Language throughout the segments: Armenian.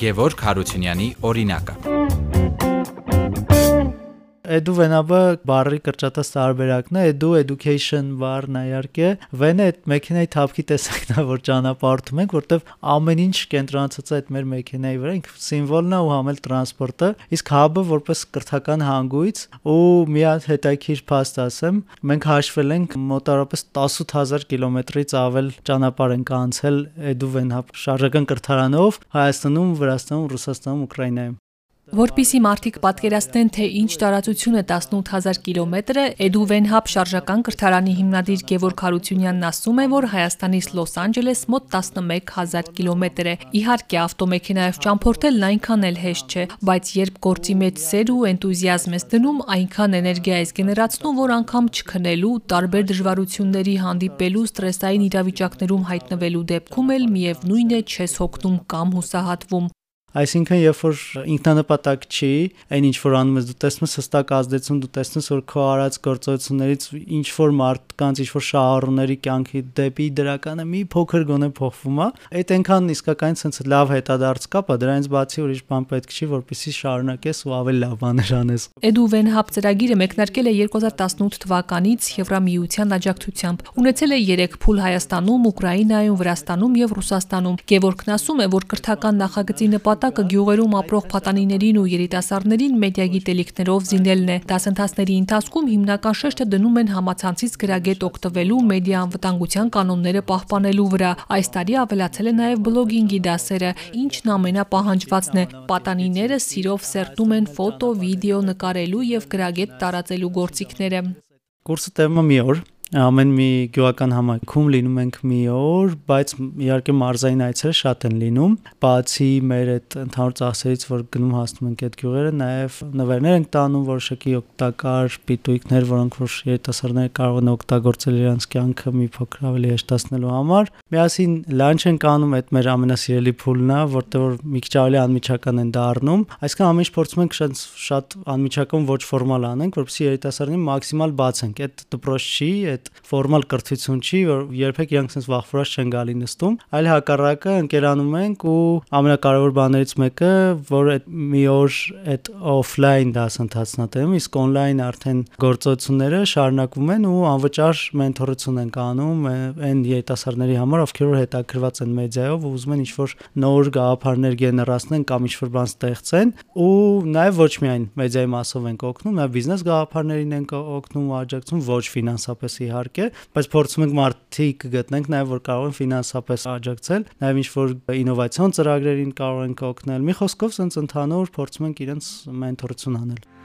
Գևորգ Հարությունյանի օրինակը։ edu venabը բարի կրճատած տարբերակն է, edu education բառն է իհարկե, վենը այդ մեքենայի թափքի տեսակն է, որ ճանապարհորդում ենք, որտեվ ամեն ինչ կենտրոնացած է այդ մեր մեքենայի վրա, ինքը սիմվոլն է ու համել տրանսպորտը, իսկ hub-ը որպես կրթական հանգույց ու մի հատ հետաքրիր փաստ ասեմ, մենք հաշվել ենք մոտավորապես 18000 կիլոմետրից ավել ճանապարհ ենք անցել edu venhub շարժական կրթարանով Հայաստանում, Վրաստանում, Ռուսաստանում, Ուկրաինայում Որպիսի մարդիկ պատկերացնեն, թե ինչ տարածություն է 18000 կիլոմետրը, Էդուվենհապ շարժական կրթարանի հիմնադիր Գևորգ Հարությունյանն ասում է, որ Հայաստանից Լոս Անջելես մոտ 11000 կիլոմետր է։ Իհարկե, ավտոմեքենայով ճամփորդելն այնքան էլ հեշտ չէ, բայց երբ գործի մեջ սեր ու էնտուզիազմ ես դնում, այնքան էներգիա ես գեներացնում, որ անգամ չքնելու, տարբեր դժվարությունների հանդիպելու, ստրեսային իրավիճակներում հայտնվելու դեպքում էլ միևնույն է չես հոգնում կամ հուսահատվում։ Այսինքն, երբ որ ինքնանպատակ չի, այն ինչ որ անում ես, դու տեսնում ես հստակ ազդեցություն, դու տեսնում ես որ քո արած գործողություններից ինչ որ մարդկանց, ինչ որ շահառուների կյանքի դեպի դրականը մի փոքր գոնե փոխվում է, այդ այնքան իսկական sense լավ հետադարձ կա, բա դրանից բացի ուրիշ բան պետք չի, որպեսզի շարունակես ու ավելի լավ բաներ անես։ Eduvn Hub ծրագիրը մեկնարկել է 2018 թվականից Եվրամիության աջակցությամբ։ Ունեցել է 3 փուլ Հայաստանում, Ուկրաինայում, Վրաստանում եւ Ռուսաստանում։ Գևորգն ասում է, որ կրթական նախագծի նպատ նպատակը գյուղերում ապրող փատանիներին ու երիտասարդներին մեդիագիտելիքներով զինել է։ Դասընթացների ընթացքում հիմնական շեշտը դնում են համացանցից գրագետ օգտվելու մեդիա անվտանգության կանոնները պահպանելու վրա։ Այս տարի ավելացել է նաև բլոգինգի դասերը, ինչն ամենապահանջվածն է։ Պատանիները սիրով սերտում են ֆոտո, վիդեո նկարելու եւ գրագետ տարածելու գործիքները։ Կուրսը տևում է մի օր, ամեն մի գյուղական համայնքում լինում ենք մի օր, բայց իհարկե մարզային այցերը շատ են լինում։ Բացի մեր այդ ընդհանուր ծախսերից, որ գնում հասնում ենք այդ գյուղերը, նաև նվերներ ենք տանում որոշակի օգտակար պիտույքներ, որոնք որ երիտասարդները կարող են օգտագործել իրենց կյանքը մի փոքր ավելի հեշտացնելու համար։ Միասին լանչ ենք անում, այդ մեր ամենասիրելի փուլն է, որտեղ որ մի քիչ ավելի անմիջական են դառնում։ Այսինքն ամեն ինչ փորձում ենք շատ շատ անմիջական ոչ ֆորմալ անենք, որովհետեւ երիտասարդին մաքսիմալ բացենք։ Այդ դպրոց չի, այդ այդ ֆորմալ կրթություն չի, որ երբեք իրանք sense վախվորած չեն գալի նստում, այլ հակառակը ընկերանում ենք ու ամենակարևոր բաներից մեկը, որ այդ մի օր այդ օֆլայն դասընթացն տևում, իսկ օնլայն արդեն գործողությունները շարունակվում են ու անվճար մենթորություն ենք անում այն երիտասարդների համար, ովքեր որ հետաքրված են մեդիայով ու ուզում են ինչ-որ նոր գաղափարներ գեներացնեն կամ ինչ-որ բան ստեղծեն ու նաև ոչ միայն մեդիայի մասով ենք օգնում, նաև բիզնես գաղափարներին ենք օգնում ու աջակցում ոչ ֆինանսապես իհարկե, բայց փորձում ենք մարդիկ գտնենք նաև որ կարող են ֆինանսապես աջակցել, նաև ինչ որ ինովացիոն ծրագրերին կարող ենք օգնել։ Մի խոսքով, սենց ընդհանուր փորձում ենք իրենց մենթորություն անել։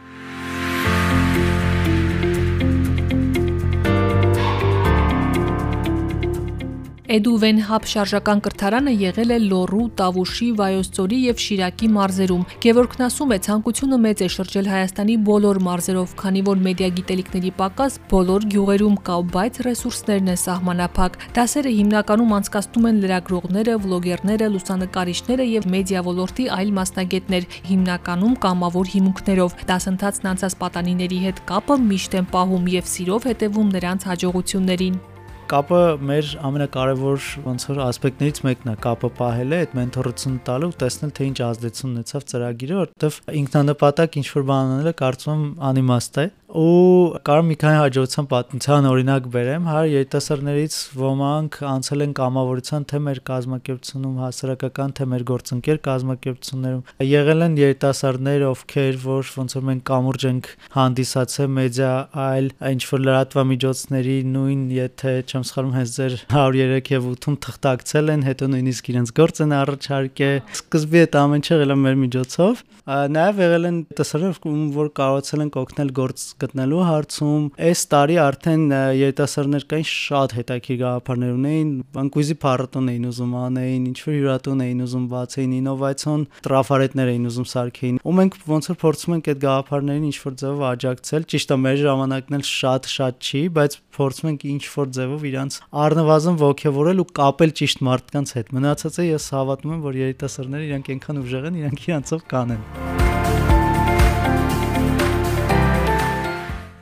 Էդուվեն հապ շարժական կրթարանը եղել է Լոռու, Տավուշի, Վայոցձորի եւ Շիրակի մարզերում։ Գևորգն ասում է, ցանկությունը մեծ է շրջել Հայաստանի բոլոր մարզերով, քանի որ մեդիա գիտելիքների պակաս բոլոր գյուղերում կա, բայց ռեսուրսներն են սահմանափակ։ Դասերը հիմնականում անցկացնում են լրագրողները, վլոգերները, լուսանկարիչները եւ մեդիա ոլորտի այլ մասնագետներ, հիմնականում կամավոր հիմունքներով։ Դասընթացն անցած պատանիների հետ կապը միշտ են պահում եւ սիրով հետևում նրանց հաջողություններին կապը մեր ամենակարևոր ոնց որ ասպեկտներից մեկն է կապը պահելը, այդ մենթորություն տալը ու տեսնել թե ինչ ազդեցություն ունեցավ ծրագիրը, որովհետև ինքնանպատակ ինչ որ բան անելը կարծում եմ անիմաստ է ու կարող մի քանի հաջողության պատմության օրինակ բերեմ, հա երիտասարդներից ոմանք անցել են կամավորության թե մեր կազմակերպությունում հասարակական թե մեր գործընկեր կազմակերպություններում։ Եղել են երիտասարդներ, ովքեր որ ոնց որ մենք կամուրջ ենք հանդիսացել մեդիա այլ ինչ որ լրատվամիջոցների նույն եթե չեմ սխալվում հենց ձեր 103 եւ 8-ում թղթակցել են, հետո նույնիսկ իրենց գործ են առաջարկել։ Սկզբի այդ ամեն ինչը եղել է մեր միջոցով։ Նաև եղել են տեսարներ, որ կարողացել են օգնել գործ գտնելու հարցում այս տարի արդեն երիտասարդներ կային շատ հետաքրքիր գաղափարներ ունեին, անկույզի փառատոն էին ուզում անեին, ինչ որ հյուրատուն էին ուզում բացեին, ինովացիոն տրաֆարետներ էին ուզում սարքեին։ Ու մենք ոնց որ փորձում ենք այդ գաղափարներին ինչ որ ձևով աջակցել։ Ճիշտ է, մեր ժամանակն էլ շատ-շատ չի, բայց փորձում ենք ինչ որ ձևով իրանց առնվազն ողջևորել ու կապել ճիշտ մարդկանց հետ։ Մնացածը ես հավատում եմ, որ երիտասարդները իրանք այնքան ուժեղ են, իրանք իրանցով կանեն։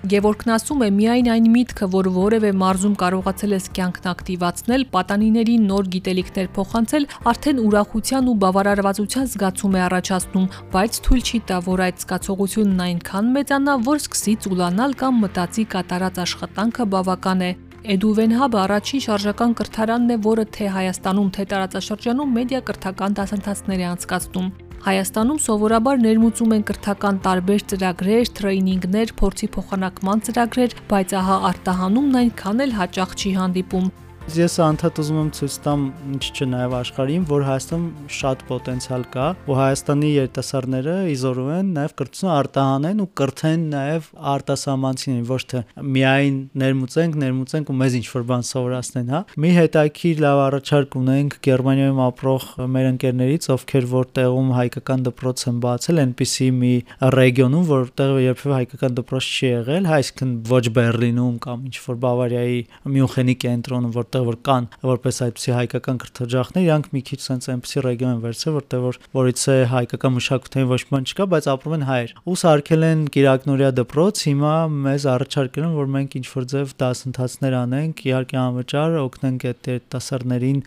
Գևորգն ասում է, միայն այն միտքը, որ որևէ մարզում կարողացել ես կյանքն ակտիվացնել, պատանիներին նոր գիտելիքներ փոխանցել, արդեն ուրախության ու բավարարվածության զգացում է առաջացնում, բայց թույլ չի տա, որ այդ զգացողությունն այնքան մեծանա, որ սկսի ծուլանալ կամ մտածի կատարած աշխատանքը բավական է։ Էդուվենհաբը առաջին շարժական կրթարանն է, որը թե Հայաստանում, թե տարածաշրջանում մեդիա կրթական դասընթացներ է անցկացնում։ Հայաստանում սովորաբար ներմուծում են կրթական տարբեր ծրագրեր, տրեյնինգներ, փորձի փոխանակման ծրագրեր, բայց ահա արտահանումն այնքան էլ հաճախ չի հանդիպում։ Ես անդադ ուզում եմ ցույց տամ ինչ նաև աշխարհին, որ Հայաստանում շատ պոտենցիալ կա, ու Հայաստանի երիտասարդները իզորու են նաև կրթությունը արտահանեն ու կրթեն նաև արտասահմանցիներին, ոչ թե միայն ներմուծենք, ներմուծենք ու մեզ ինչ որ բան սովորացնեն, հա։ Մի հետաքրքիր լավ առաջարկ ունենք Գերմանիայում ապրող մեր ընկերներից, ովքեր որտեղում հայկական դպրոց են բացել, այնպիսի մի ռեգիոնում, որտեղ երբևէ հայկական դպրոց չի եղել, այսինքն ոչ Բերլինում կամ ինչ որ Բավարիայի Մյունխենի կենտրոնում, որ որտեղ որ կան որպես այդպիսի հայկական կրթօջախներ, իրանք մի քիչ sense այնպիսի ռեգիոն են վերցրել, որտեղ որ որից է հայկական մշակութային ոչ մի չկա, բայց ապրում են հայեր։ Ու սարքել են Կիրակնորիա դպրոց, հիմա մեզ առաջարկել են, որ մենք ինչ որ ձև դասընթացներ անենք, իհարկե անվճար օգնենք այդ երիտասարդներին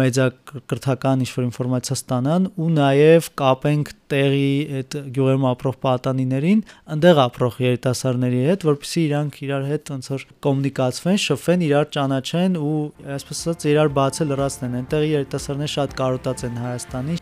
մեդիա կրթական ինչ որ ինֆորմացիա ստանան ու նաև կապենք տեղի այդ գյուղերում ապրող պատանիներին, այնտեղ ապրող երիտասարդների հետ, որպեսզի իրանք իրար հետ ոնց որ կոմունիկացվեն, շփվեն, իրար ճանաչեն ու այսպես ասած իրար բացը լրացնեն։ Այնտեղի երիտասարդները շատ կարոտած են Հայաստանի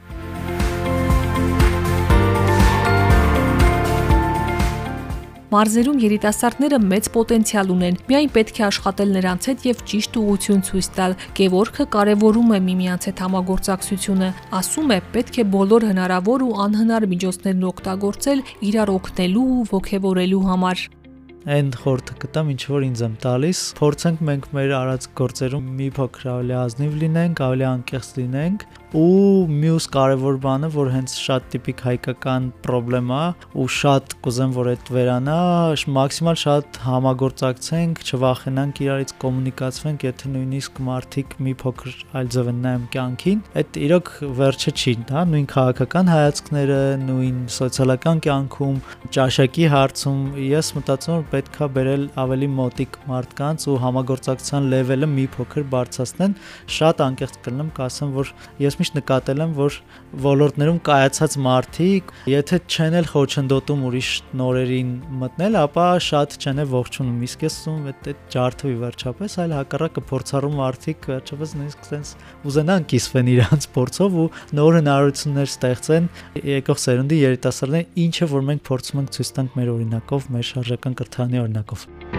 Մարզերում երիտասարդները մեծ պոտենցիալ ունեն։ Միայն պետք է աշխատել նրանց հետ եւ ճիշտ ուղղություն ցույց տալ։ Գևորգը կարևորում է միմյանց հետ համագործակցությունը։ Ասում է, պետք է բոլոր հնարավոր ու անհնար միջոցներն օգտագործել իրար օգնելու ու ողջևորելու համար այն խորտը կտամ, ինչ որ ինձ եմ տալիս։ Փորձենք մենք մեր արած գործերում մի փոքր ավելի ազնիվ լինենք, ավելի անկեղծ լինենք ու մյուս կարևոր բանը, որ հենց շատ տիպիկ հայկական խնդրեմ է ու շատ կուզեմ, որ այդ վերանա, մաքսիմալ շատ համագործակցենք, չվախենանք իրարից կոմունիկացվենք, եթե նույնիսկ մարդիկ մի փոքր այլ ձև են նայում կյանքին, այդ իրոք վերջը չի, հա, նույն քաղաքական հայացքները, նույն սոցիալական կյանքում, ճաշակի հարցում ես մտածում եմ պետքա բերել ավելի մոտիկ մարդկանց ու համագործակցության լեվելը մի փոքր բարձրացնեն, շատ անկեղծ կլինեմ, կասեմ, որ ես միշտ նկատել եմ, որ ոլորտներում կայացած մարդիկ, եթե չեն էլ խոչընդոտում ուրիշ նորերին մտնել, ապա շատ չեն էլ ողջունում։ Իսկ ես ասում այդ այդ ջարդվի վերջապես, այլ հակառակը փորձառու մարդիկ վերջապես նույնիսկ sense ուզենան կիսվեն իրանց փորձով ու նոր հնարավորություններ ստեղծեն եկող սերունդի երիտասարդներին, ինչը որ մենք փորձում ենք ցույց տանք մեր օրինակով, մեր շարժական կրթանի օրինակով։